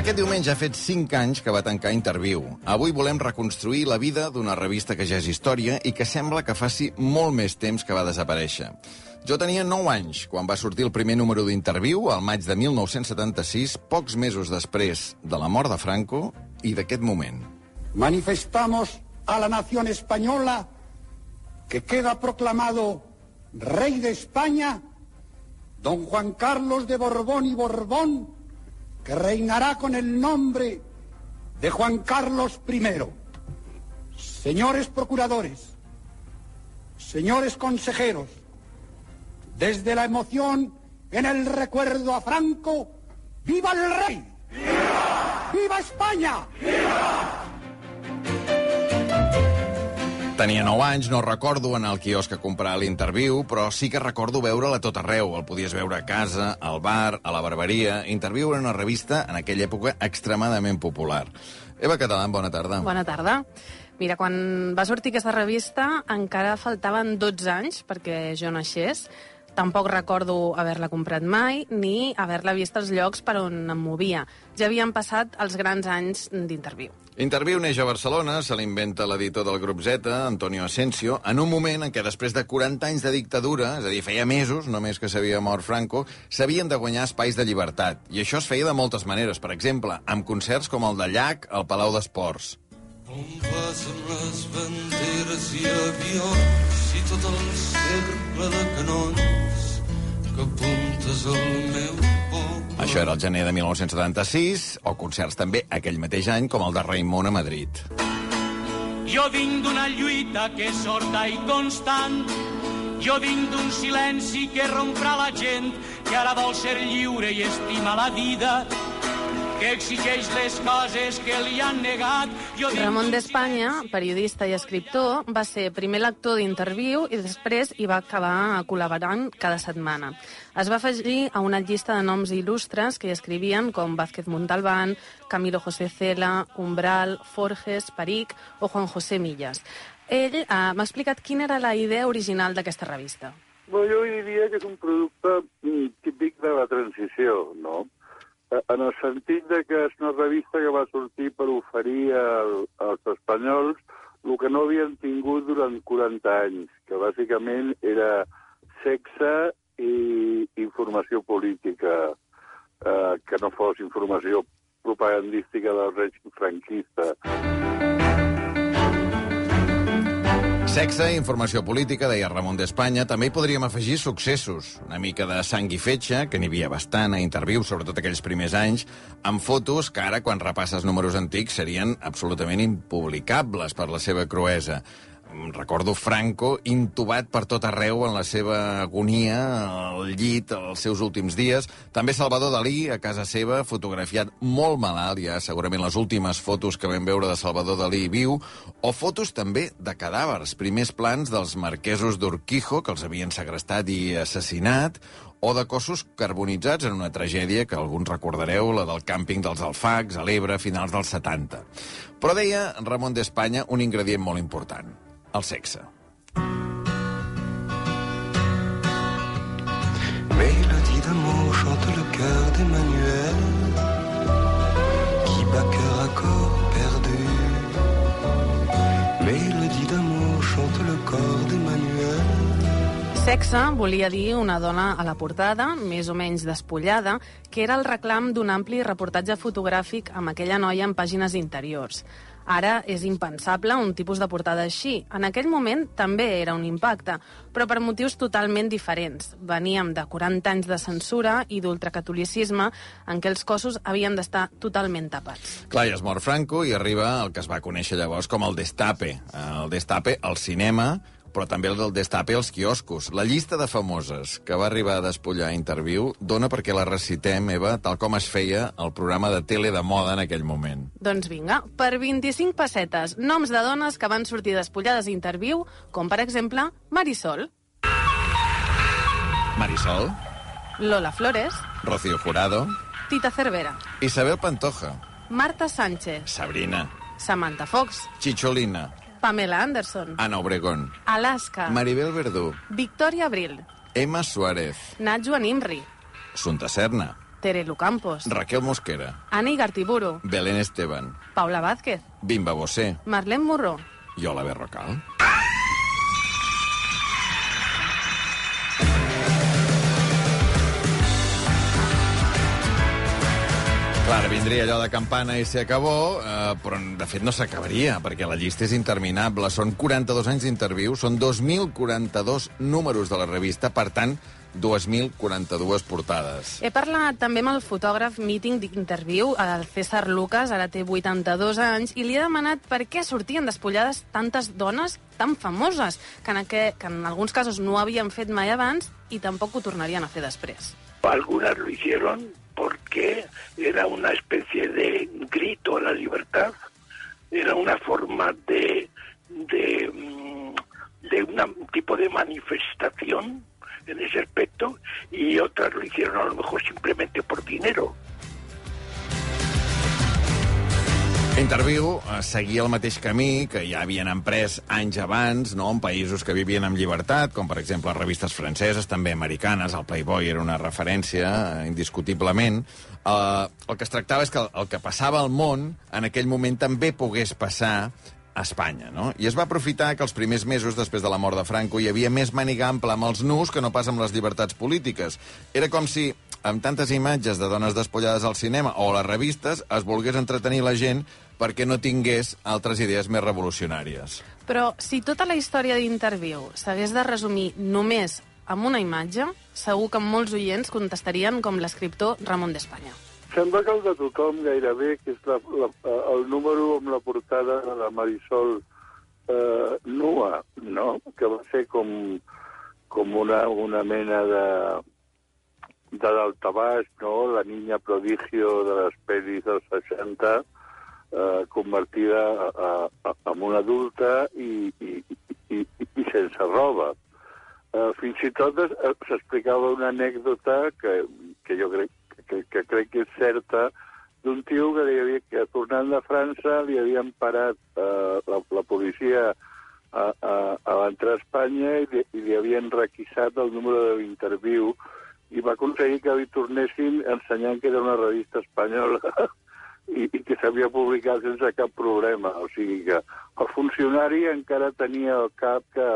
Aquest diumenge ha fet 5 anys que va tancar Interviu. Avui volem reconstruir la vida d'una revista que ja és història i que sembla que faci molt més temps que va desaparèixer. Jo tenia 9 anys quan va sortir el primer número d'Interviu, al maig de 1976, pocs mesos després de la mort de Franco i d'aquest moment. Manifestamos a la nación española que queda proclamado rey de España don Juan Carlos de Borbón y Borbón, que reinará con el nombre de Juan Carlos I. Señores procuradores, señores consejeros, desde la emoción en el recuerdo a Franco, ¡viva el rey! ¡Viva! ¡Viva España! Tenia 9 anys, no recordo en el quiosc que comprar l'interviu, però sí que recordo veure'l a tot arreu. El podies veure a casa, al bar, a la barberia... Interviu era una revista, en aquella època, extremadament popular. Eva Catalán, bona tarda. Bona tarda. Mira, quan va sortir aquesta revista encara faltaven 12 anys perquè jo naixés. Tampoc recordo haver-la comprat mai ni haver-la vist als llocs per on em movia. Ja havien passat els grans anys d'interviu. Interviu neix a Barcelona, se l'inventa l'editor del grup Z, Antonio Asensio, en un moment en què després de 40 anys de dictadura, és a dir, feia mesos, només que s'havia mort Franco, s'havien de guanyar espais de llibertat. I això es feia de moltes maneres, per exemple, amb concerts com el de Llach al Palau d'Esports. On vas amb les banderes i avions i tot el cercle de canons que apuntes al meu poble. Això era el gener de 1976, o concerts també aquell mateix any, com el de Raimon a Madrid. Jo vinc d'una lluita que és sorda i constant. Jo vinc d'un silenci que romprà la gent que ara vol ser lliure i estima la vida que exigeix les coses que li han negat. Jo vinc Ramon d'Espanya, periodista i escriptor, va ser primer lector d'interviu i després hi va acabar col·laborant cada setmana. Es va afegir a una llista de noms il·lustres que hi escrivien com Vázquez Montalbán, Camilo José Cela, Umbral, Forges, Peric o Juan José Millas. Ell eh, m'ha explicat quina era la idea original d'aquesta revista. Bueno, jo diria que és un producte mm, típic de la transició, no? Eh, En el sentit de que és una revista que va sortir per oferir al, als espanyols el que no havien tingut durant 40 anys, que bàsicament era sexe i informació política, eh, que no fos informació propagandística del règim franquista. Sexe, informació política, deia Ramon d'Espanya. També hi podríem afegir successos. Una mica de sang i fetge, que n'hi havia bastant a interviu, sobretot aquells primers anys, amb fotos que ara, quan repasses números antics, serien absolutament impublicables per la seva cruesa. Recordo Franco intubat per tot arreu en la seva agonia, al llit, els seus últims dies. També Salvador Dalí, a casa seva, fotografiat molt malalt, ja segurament les últimes fotos que vam veure de Salvador Dalí viu, o fotos també de cadàvers, primers plans dels marquesos d'Urquijo, que els havien segrestat i assassinat, o de cossos carbonitzats en una tragèdia que alguns recordareu, la del càmping dels Alfacs, a l'Ebre, finals dels 70. Però deia Ramon d'Espanya un ingredient molt important, el sexe. Mélodie d'amour chante le cœur d'Emmanuel qui bat cœur à corps perdu. Mélodie d'amour chante le corps d'Emmanuel. Sexe volia dir una dona a la portada, més o menys despullada, que era el reclam d'un ampli reportatge fotogràfic amb aquella noia en pàgines interiors. Ara és impensable un tipus de portada així. En aquell moment també era un impacte, però per motius totalment diferents. Veníem de 40 anys de censura i d'ultracatolicisme en què els cossos havien d'estar totalment tapats. Clar, i es mor Franco i arriba el que es va conèixer llavors com el Destape. El Destape al cinema, però també el del Destape als quioscos. La llista de famoses que va arribar a despullar a Interviu dona perquè la recitem, Eva, tal com es feia el programa de tele de moda en aquell moment. Doncs vinga, per 25 pessetes, noms de dones que van sortir despullades a Interviu, com per exemple Marisol, Marisol, Lola Flores, Rocío Jurado, Tita Cervera, Isabel Pantoja, Marta Sánchez, Sabrina, Samantha Fox, Chicholina, Pamela Anderson, Ana Obregón, Alaska, Maribel Verdú, Victoria Abril, Emma Suárez, Natjo Animri, Sunta Serna, Terelu Campos, Raquel Mosquera, Ani Gartiburu, Belén Esteban, Paula Vázquez, Bimba Bosé. Marlene Morró. i Ola Berrocal. Clar, vindria allò de campana i se acabó, eh, però de fet no s'acabaria, perquè la llista és interminable. Són 42 anys d'interviu, són 2.042 números de la revista, per tant, 2.042 portades. He parlat també amb el fotògraf Meeting d'Interviu, el César Lucas, ara té 82 anys, i li he demanat per què sortien despullades tantes dones tan famoses, que en, aqu que en alguns casos no havien fet mai abans i tampoc ho tornarien a fer després. Algunas lo hicieron porque era una especie de grito a la libertad, era una forma de, de, mm, un tipo de manifestación en ese aspecto y otras lo hicieron a lo mejor simplemente por dinero. Interviu eh, seguia el mateix camí que ja havien emprès anys abans, no?, en països que vivien amb llibertat, com per exemple revistes franceses, també americanes, el Playboy era una referència, eh, indiscutiblement. Eh, el que es tractava és que el, el que passava al món en aquell moment també pogués passar a Espanya, no? I es va aprofitar que els primers mesos després de la mort de Franco hi havia més màniga ampla amb els nus que no pas amb les llibertats polítiques. Era com si amb tantes imatges de dones despullades al cinema o a les revistes es volgués entretenir la gent perquè no tingués altres idees més revolucionàries. Però si tota la història d'Interviu s'hagués de resumir només amb una imatge, segur que molts oients contestarien com l'escriptor Ramon d'Espanya. Sembla que el de tothom gairebé, que és la, la, el número amb la portada de la Marisol eh, nua, no? que va ser com, com una, una mena de, de daltabaix, no? la niña prodigio de les pel·lis dels 60, eh, convertida a, a, en una adulta i, i, i, i, sense roba. Uh, fins i tot eh, s'explicava una anècdota que, que jo crec que, que crec que és certa d'un tio que, li havia, que tornant de França li havien parat uh, la, la policia a, a, a l'entrar a Espanya i li, i li havien requisat el número de l'interviu i va aconseguir que li tornessin ensenyant que era una revista espanyola i, i que s'havia publicat sense cap problema. O sigui que el funcionari encara tenia al cap que,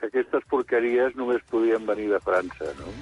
que aquestes porqueries només podien venir de França, no?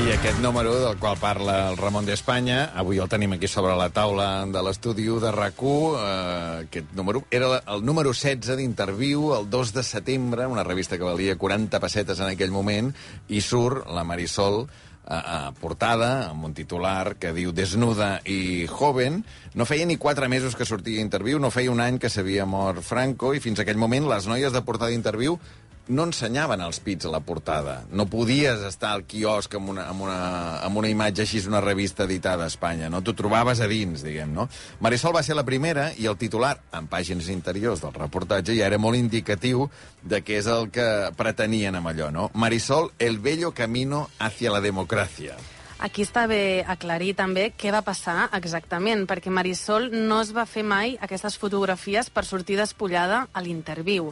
I aquest número del qual parla el Ramon d'Espanya, avui el tenim aquí sobre la taula de l'estudi de rac eh, aquest número era el número 16 d'Interviu, el 2 de setembre, una revista que valia 40 pessetes en aquell moment, i surt la Marisol eh, portada, amb un titular que diu Desnuda i joven. No feia ni quatre mesos que sortia Interviu, no feia un any que s'havia mort Franco, i fins aquell moment les noies de portada d'Interviu no ensenyaven els pits a la portada. No podies estar al quiosc amb una, amb una, amb una imatge així d'una revista editada a Espanya, no? T'ho trobaves a dins, diguem, no? Marisol va ser la primera i el titular, en pàgines interiors del reportatge, ja era molt indicatiu de què és el que pretenien amb allò, no? Marisol, el bello camino hacia la democracia. Aquí està bé aclarir també què va passar exactament, perquè Marisol no es va fer mai aquestes fotografies per sortir despullada a l'interviu.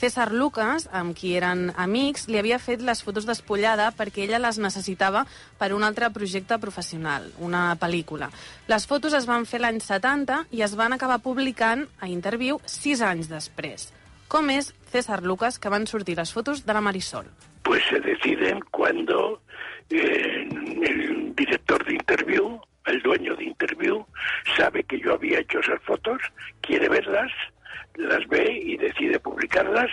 César Lucas, amb qui eren amics, li havia fet les fotos despullada perquè ella les necessitava per un altre projecte professional, una pel·lícula. Les fotos es van fer l'any 70 i es van acabar publicant a interviu sis anys després. Com és César Lucas que van sortir les fotos de la Marisol? Pues se deciden cuando eh, el director de interview, el dueño de interview, sabe que yo había hecho esas fotos, quiere verlas, las ve y decide publicarlas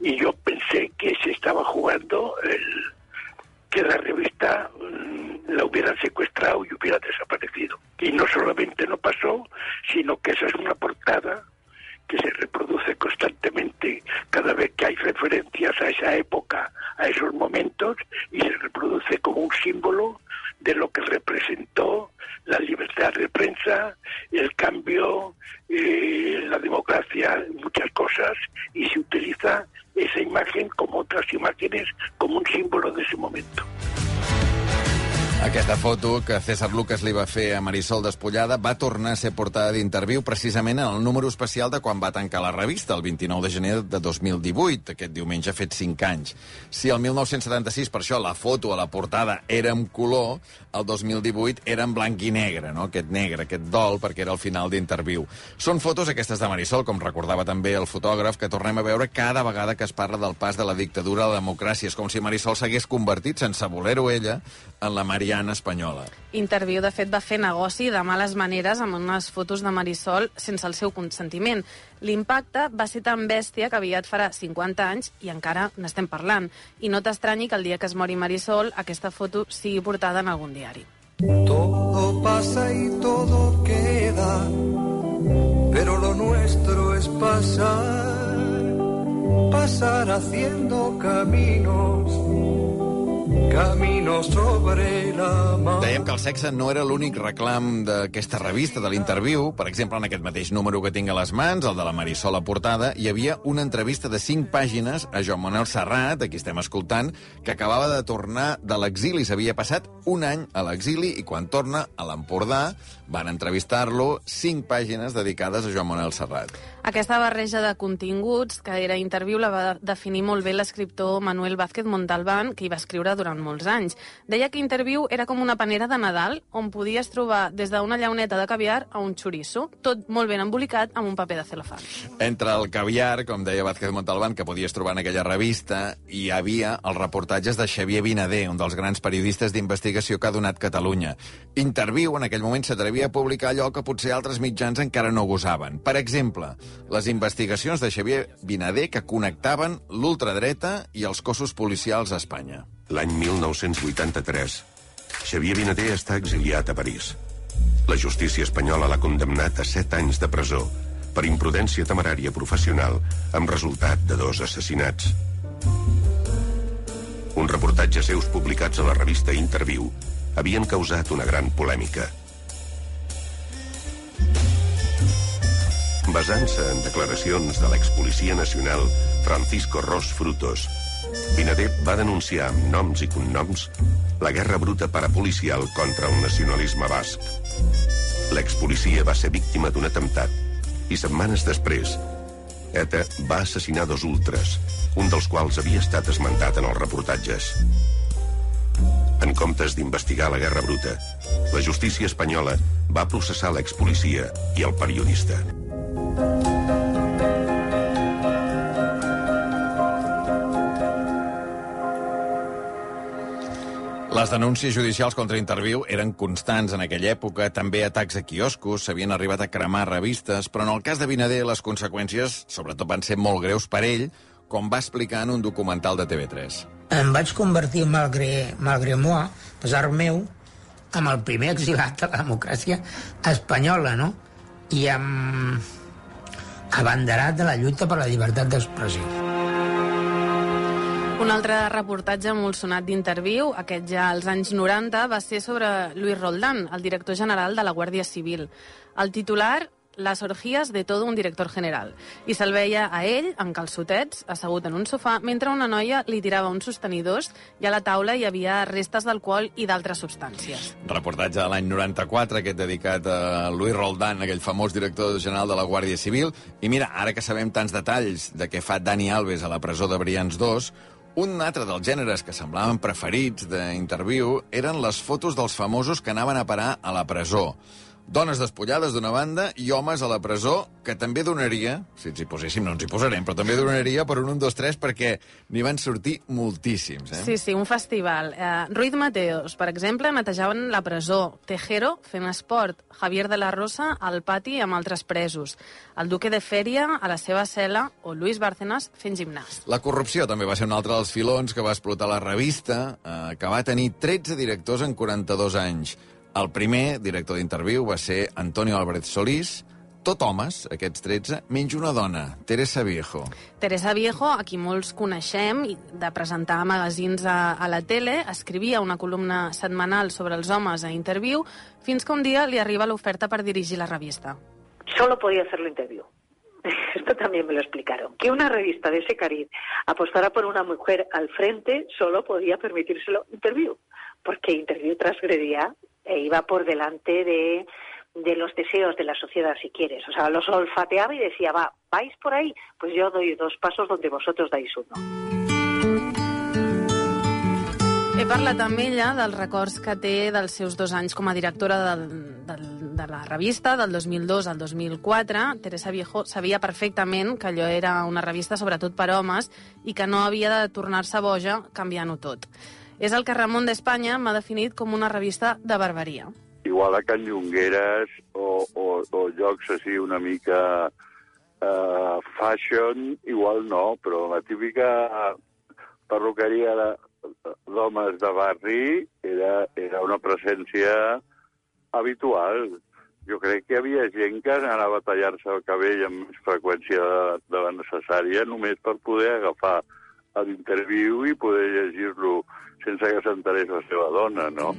y yo pensé que se estaba jugando el Que César Lucas li va fer a Marisol despullada va tornar a ser portada d'interviu precisament en el número especial de quan va tancar la revista, el 29 de gener de 2018. Aquest diumenge ha fet 5 anys. Si el 1976, per això, la foto a la portada era en color, el 2018 era en blanc i negre, no? aquest negre, aquest dol, perquè era el final d'interviu. Són fotos aquestes de Marisol, com recordava també el fotògraf, que tornem a veure cada vegada que es parla del pas de la dictadura a la democràcia. És com si Marisol s'hagués convertit, sense voler-ho ella, en la Maria Mariana espanyola. Interviu, de fet, va fer negoci de males maneres amb unes fotos de Marisol sense el seu consentiment. L'impacte va ser tan bèstia que aviat farà 50 anys i encara n'estem parlant. I no t'estranyi que el dia que es mori Marisol aquesta foto sigui portada en algun diari. Todo pasa y todo queda, pero lo nuestro es pasar, pasar haciendo caminos camino sobre la mar. Dèiem que el sexe no era l'únic reclam d'aquesta revista, de l'interviu. Per exemple, en aquest mateix número que tinc a les mans, el de la Marisol a portada, hi havia una entrevista de 5 pàgines a Joan Manuel Serrat, a qui estem escoltant, que acabava de tornar de l'exili. S'havia passat un any a l'exili i quan torna a l'Empordà van entrevistar-lo 5 pàgines dedicades a Joan Manuel Serrat. Aquesta barreja de continguts, que era interviu, la va definir molt bé l'escriptor Manuel Vázquez Montalbán, que hi va escriure durant molts anys. Deia que Interviu era com una panera de Nadal on podies trobar des d'una llauneta de caviar a un xoriço, tot molt ben embolicat amb un paper de celofà. Entre el caviar, com deia Vázquez Montalbán, que podies trobar en aquella revista, hi havia els reportatges de Xavier Vinader, un dels grans periodistes d'investigació que ha donat Catalunya. Interviu en aquell moment s'atrevia a publicar allò que potser altres mitjans encara no gosaven. Per exemple, les investigacions de Xavier Vinader que connectaven l'ultradreta i els cossos policials a Espanya. L'any 1983, Xavier Vinader està exiliat a París. La justícia espanyola l'ha condemnat a 7 anys de presó per imprudència temerària professional amb resultat de dos assassinats. Un reportatge seus publicats a la revista Interviu havien causat una gran polèmica. Basant-se en declaracions de l'expolicia nacional Francisco Ros Frutos, Vinader va denunciar amb noms i cognoms la guerra bruta parapolicial contra el nacionalisme basc. L'expolicia va ser víctima d'un atemptat i setmanes després ETA va assassinar dos ultres, un dels quals havia estat esmentat en els reportatges. En comptes d'investigar la guerra bruta, la justícia espanyola va processar l'expolicia i el periodista. Les denúncies judicials contra Interviu eren constants en aquella època, també atacs a quioscos, s'havien arribat a cremar revistes, però en el cas de Vinader les conseqüències sobretot van ser molt greus per ell, com va explicar en un documental de TV3. Em vaig convertir, malgré, malgré moi, pesar meu, amb el primer exilat de la democràcia espanyola, no? I amb abanderat de la lluita per la llibertat d'expressió. Un altre reportatge molt sonat d'interviu, aquest ja als anys 90, va ser sobre Luis Roldán, el director general de la Guàrdia Civil. El titular, les orgies de tot un director general. I se'l veia a ell, amb calçotets, assegut en un sofà, mentre una noia li tirava uns sostenidors i a la taula hi havia restes d'alcohol i d'altres substàncies. Reportatge de l'any 94, aquest dedicat a Luis Roldán, aquell famós director general de la Guàrdia Civil. I mira, ara que sabem tants detalls de què fa Dani Alves a la presó de Brians 2, un altre dels gèneres que semblaven preferits d'interviu eren les fotos dels famosos que anaven a parar a la presó. Dones despullades d'una banda i homes a la presó, que també donaria, si ens hi poséssim no ens hi posarem, però també donaria per un 1, 2, 3 perquè n'hi van sortir moltíssims. Eh? Sí, sí, un festival. Uh, Ruiz Mateos, per exemple, netejaven la presó. Tejero fent esport. Javier de la Rosa al pati amb altres presos. El Duque de Fèria a la seva cel·la o Luis Bárcenas fent gimnàs. La corrupció també va ser un altre dels filons que va explotar la revista, eh, que va tenir 13 directors en 42 anys. El primer director d'interviu va ser Antonio Álvarez Solís, tot homes, aquests 13, menys una dona, Teresa Viejo. Teresa Viejo, a qui molts coneixem, de presentar magazins a, a la tele, escrivia una columna setmanal sobre els homes a Interviu, fins que un dia li arriba l'oferta per dirigir la revista. Solo podía hacerlo Interviu. Esto también me lo explicaron. Que una revista de ese cariz apostara por una mujer al frente solo podía permitírselo Interviu porque Interview transgredía e iba por delante de, de los deseos de la sociedad, si quieres. O sea, los olfateaba y decía, va, ¿vais por ahí? Pues yo doy dos pasos donde vosotros dais uno. He parlat amb ella dels records que té dels seus dos anys com a directora del, del, de la revista, del 2002 al 2004. Teresa Viejo sabia perfectament que allò era una revista sobretot per homes i que no havia de tornar-se boja canviant-ho tot. És el que Ramon d'Espanya m'ha definit com una revista de barbaria. Igual a Can Llongueres o, o, o llocs així una mica uh, fashion, igual no, però la típica perruqueria d'homes de barri era, era una presència habitual. Jo crec que hi havia gent que anava a tallar-se el cabell amb més freqüència de, de la necessària només per poder agafar l'interviu i poder llegir-lo sense que s'enterés la seva dona, no?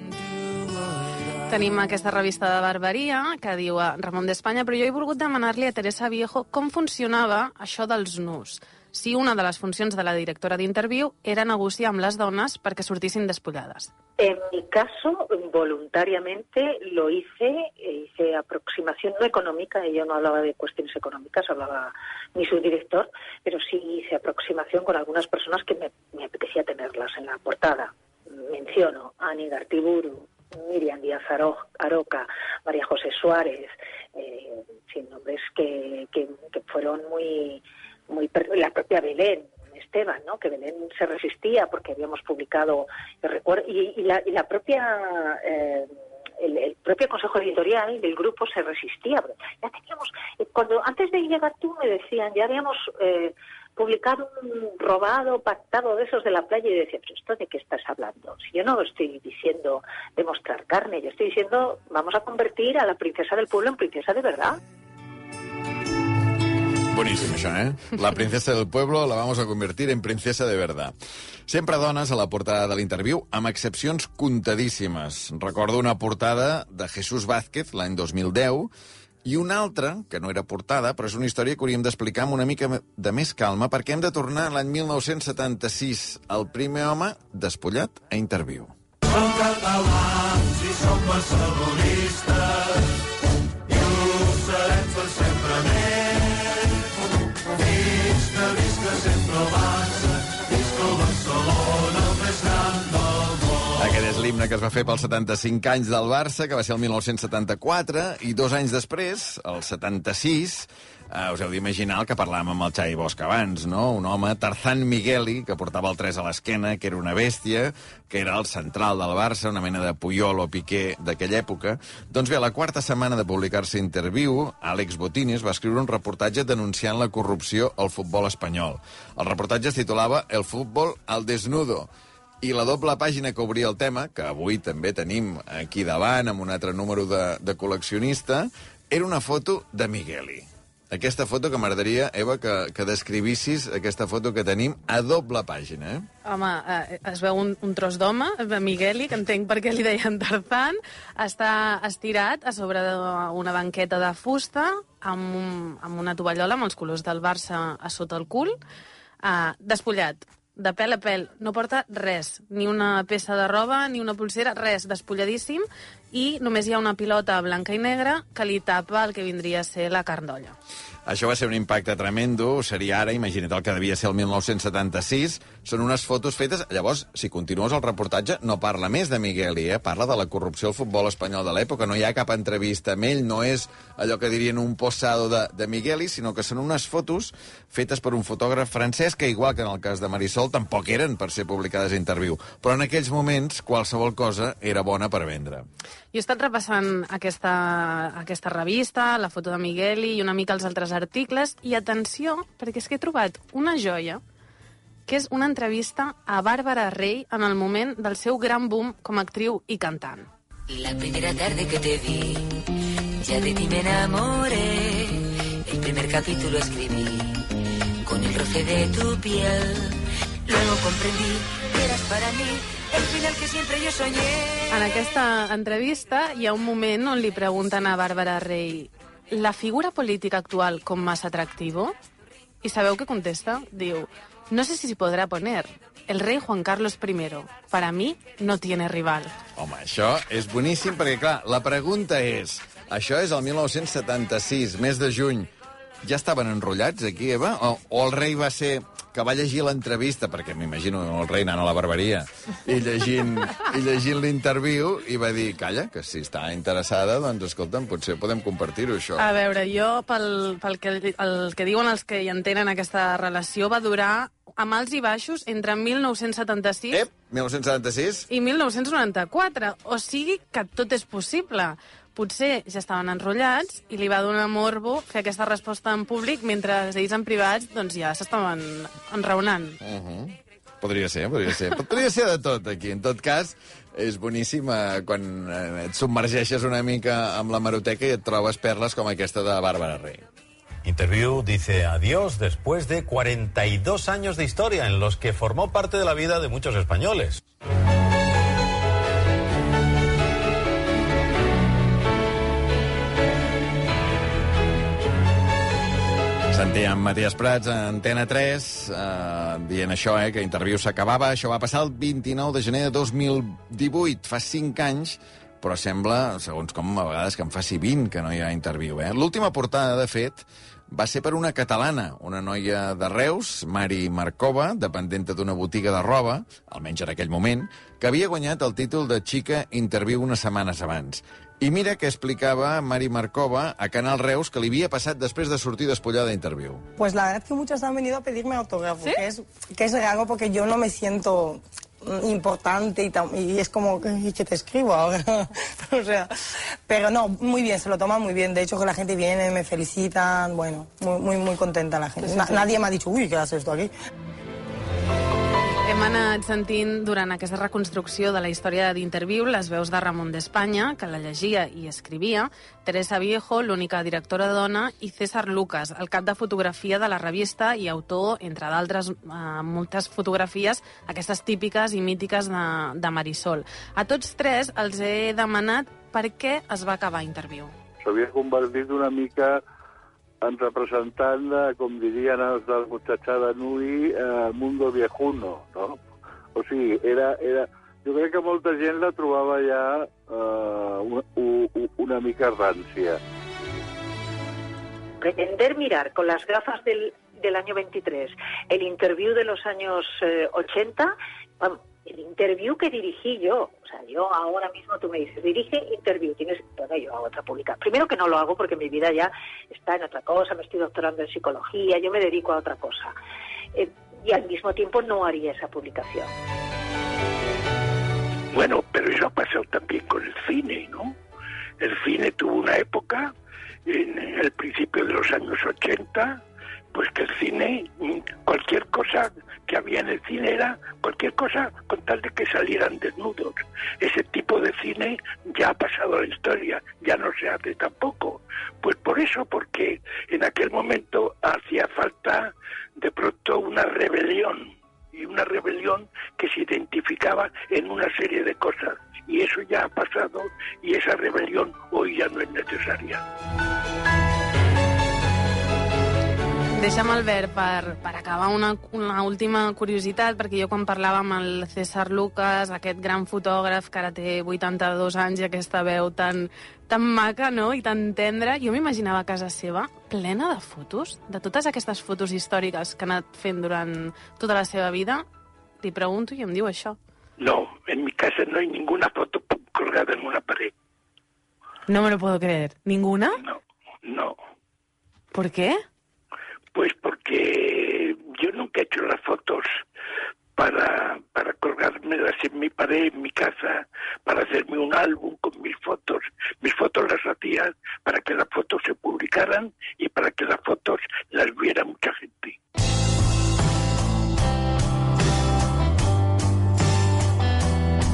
Tenim aquesta revista de barbaria que diu a Ramon d'Espanya, però jo he volgut demanar-li a Teresa Viejo com funcionava això dels nus. Si una de les funcions de la directora d'Interviu era negociar amb les dones perquè sortissin despullades. En mi caso, voluntariamente lo hice, e hice aproximación no económica, ella no hablaba de cuestiones económicas, hablaba mi subdirector, pero sí hice aproximación con algunas personas que me, me apetecía en la portada. Menciono a Ani Gartiburu, Miriam Díaz Aro- Aroca, María José Suárez, eh, sin nombres que, que, fueron muy, muy la propia Belén Esteban, ¿no? Que Belén se resistía porque habíamos publicado, y, y la, y la propia eh, el, propio consejo editorial del grupo se resistía. Ya teníamos, eh, cuando antes de llegar tú me decían, ya habíamos eh, publicado un robado, pactado de esos de la playa y decía, pero esto de qué estás hablando? Si yo no estoy diciendo demostrar carne, yo estoy diciendo vamos a convertir a la princesa del pueblo en princesa de verdad. Boníssim, això, eh? La princesa del pueblo la vamos a convertir en princesa de verdad. Sempre dones a la portada de l'interviu, amb excepcions contadíssimes. Recordo una portada de Jesús Vázquez l'any 2010 i una altra, que no era portada, però és una història que hauríem d'explicar amb una mica de més calma, perquè hem de tornar a l'any 1976, el primer home despullat a interviu. Som catalans i som barcelonistes l'himne que es va fer pels 75 anys del Barça, que va ser el 1974, i dos anys després, el 76, eh, us heu d'imaginar el que parlàvem amb el Xavi Bosch abans, no? Un home, Tarzán Migueli, que portava el 3 a l'esquena, que era una bèstia, que era el central del Barça, una mena de Puyol o Piqué d'aquella època. Doncs bé, a la quarta setmana de publicar-se Interviu, Àlex Botines va escriure un reportatge denunciant la corrupció al futbol espanyol. El reportatge es titulava El futbol al desnudo, i la doble pàgina que obria el tema, que avui també tenim aquí davant, amb un altre número de, de col·leccionista, era una foto de Migueli. Aquesta foto que m'agradaria, Eva, que, que descrivissis aquesta foto que tenim a doble pàgina, eh? Home, eh, es veu un, un tros d'home, de Migueli, que entenc per què li deien Tarzán, està estirat a sobre d'una banqueta de fusta amb, un, amb una tovallola amb els colors del Barça a sota el cul, eh, despullat, de pèl a pèl, no porta res, ni una peça de roba, ni una pulsera, res, despulladíssim, i només hi ha una pilota blanca i negra que li tapa el que vindria a ser la carn d'olla. Això va ser un impacte tremendo, seria ara, imagina't el que devia ser el 1976, són unes fotos fetes... Llavors, si continues el reportatge, no parla més de Migueli, eh? parla de la corrupció al futbol espanyol de l'època, no hi ha cap entrevista amb ell, no és allò que dirien un posado de, de Migueli, sinó que són unes fotos fetes per un fotògraf francès, que igual que en el cas de Marisol, tampoc eren per ser publicades a interviu. Però en aquells moments, qualsevol cosa era bona per vendre. Jo he estat repassant aquesta, aquesta revista, la foto de Migueli i una mica els altres articles, i atenció, perquè és que he trobat una joia, que és una entrevista a Bàrbara Rey en el moment del seu gran boom com a actriu i cantant. La primera tarde que te vi, ya de ti me enamoré. El primer capítulo escribí con el roce de tu piel. Luego comprendí que eras para mí el final que siempre yo soñé. En aquesta entrevista hi ha un moment on li pregunten a Bàrbara Rey la figura política actual com más atractivo? I sabeu què contesta? Diu, no sé si s'hi podrà poner. El rei Juan Carlos I, para mí, no tiene rival. Home, això és boníssim perquè, clar, la pregunta és... Això és el 1976, mes de juny. Ja estaven enrotllats aquí, Eva? O, o el rei va ser que va llegir l'entrevista, perquè m'imagino el rei anant a la barberia, i llegint, i llegint l'interviu, i va dir, calla, que si està interessada, doncs, escolta'm, potser podem compartir-ho, això. A veure, jo, pel, pel que, el que diuen els que hi entenen aquesta relació, va durar a mals i baixos entre 1976 Ep, 1976? i 1994. O sigui que tot és possible. Potser ja estaven enrotllats i li va donar morbo fer aquesta resposta en públic mentre ells en privats doncs, ja s'estaven enraonant. Uh -huh. Podria ser, podria ser. Podria ser de tot, aquí. En tot cas, és boníssim eh, quan et submergeixes una mica amb la maroteca i et trobes perles com aquesta de Bàrbara Rey. Interview dice adiós después de 42 años de historia en los que formó parte de la vida de muchos españoles. Sentíem Matías Prats a Antena 3 eh, dient això, eh, que Interviu s'acabava. Això va passar el 29 de gener de 2018, fa 5 anys, però sembla, segons com a vegades, que en faci 20 que no hi ha Interviu. Eh? L'última portada, de fet, va ser per una catalana, una noia de Reus, Mari Marcova, dependenta d'una botiga de roba, almenys en aquell moment, que havia guanyat el títol de xica Interviu unes setmanes abans. I mira que explicava Mari Marcova a Canal Reus que li havia passat després de sortir despullada d'Interviu. Pues la verdad es que muchas han venido a pedirme autógrafo, que, es, que es raro porque yo no me siento importante y, tam- y es como ¿y qué te escribo ahora? O sea pero no muy bien se lo toman muy bien. De hecho que la gente viene me felicitan bueno muy muy muy contenta la gente. Sí, sí, Na- sí. nadie me ha dicho uy qué haces esto aquí Hem anat sentint durant aquesta reconstrucció de la història d'Interviu les veus de Ramon d'Espanya, que la llegia i escrivia, Teresa Viejo, l'única directora dona, i César Lucas, el cap de fotografia de la revista i autor, entre d'altres, eh, moltes fotografies, aquestes típiques i mítiques de, de Marisol. A tots tres els he demanat per què es va acabar Interviu. S'havia convertit una mica en representant de, com dirien els del muchachada Nui, eh, mundo viejuno, no? O sigui, era, era... Jo crec que molta gent la trobava ja eh, una, u- una mica rància. pretender mirar con las gafas del, del año 23 el interview de los años eh, 80, vamos, el interview que dirigí yo, o sea, yo ahora mismo tú me dices, dirige interview, tienes, bueno, yo hago otra publicación. Primero que no lo hago porque mi vida ya está en otra cosa, me estoy doctorando en psicología, yo me dedico a otra cosa. Eh, y al mismo tiempo no haría esa publicación. Bueno, pero eso ha pasado también con el cine, ¿no? El cine tuvo una época, en el principio de los años 80, pues que el cine, cualquier cosa que había en el cine era cualquier cosa con tal de que salieran desnudos. Ese tipo de cine ya ha pasado a la historia, ya no se hace tampoco. Pues por eso, porque en aquel momento hacía falta de pronto una rebelión y una rebelión que se identificaba en una serie de cosas. Y eso ya ha pasado y esa rebelión hoy ya no es necesaria. Deixa'm, Albert, per, per acabar una, una última curiositat, perquè jo quan parlava amb el César Lucas, aquest gran fotògraf que ara té 82 anys i aquesta veu tan, tan maca no? i tan tendra, jo m'imaginava casa seva plena de fotos, de totes aquestes fotos històriques que ha anat fent durant tota la seva vida. Li pregunto i em diu això. No, en mi casa no hay ninguna foto colgada en una pared. No me lo puedo creer. ¿Ninguna? No, ¿Por qué? Pues porque yo nunca he hecho las fotos para, para colgármelas en mi pared, en mi casa, para hacerme un álbum con mis fotos. Mis fotos las hacía para que las fotos se publicaran y para que las fotos las viera mucha gente.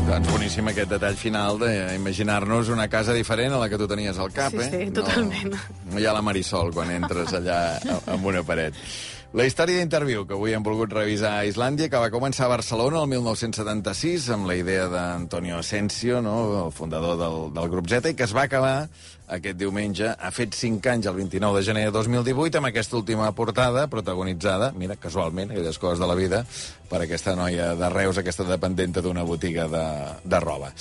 Doncs boníssim aquest detall final d'imaginar-nos una casa diferent a la que tu tenies al cap, Sí, eh? sí, totalment. No, no hi ha la Marisol quan entres allà amb una paret. La història d'interviu que avui hem volgut revisar a Islàndia, que va començar a Barcelona el 1976 amb la idea d'Antonio Asensio, no? el fundador del, del grup Z, i que es va acabar aquest diumenge. Ha fet 5 anys, el 29 de gener de 2018, amb aquesta última portada protagonitzada, mira, casualment, aquelles coses de la vida, per aquesta noia de Reus, aquesta dependenta d'una botiga de, de roba.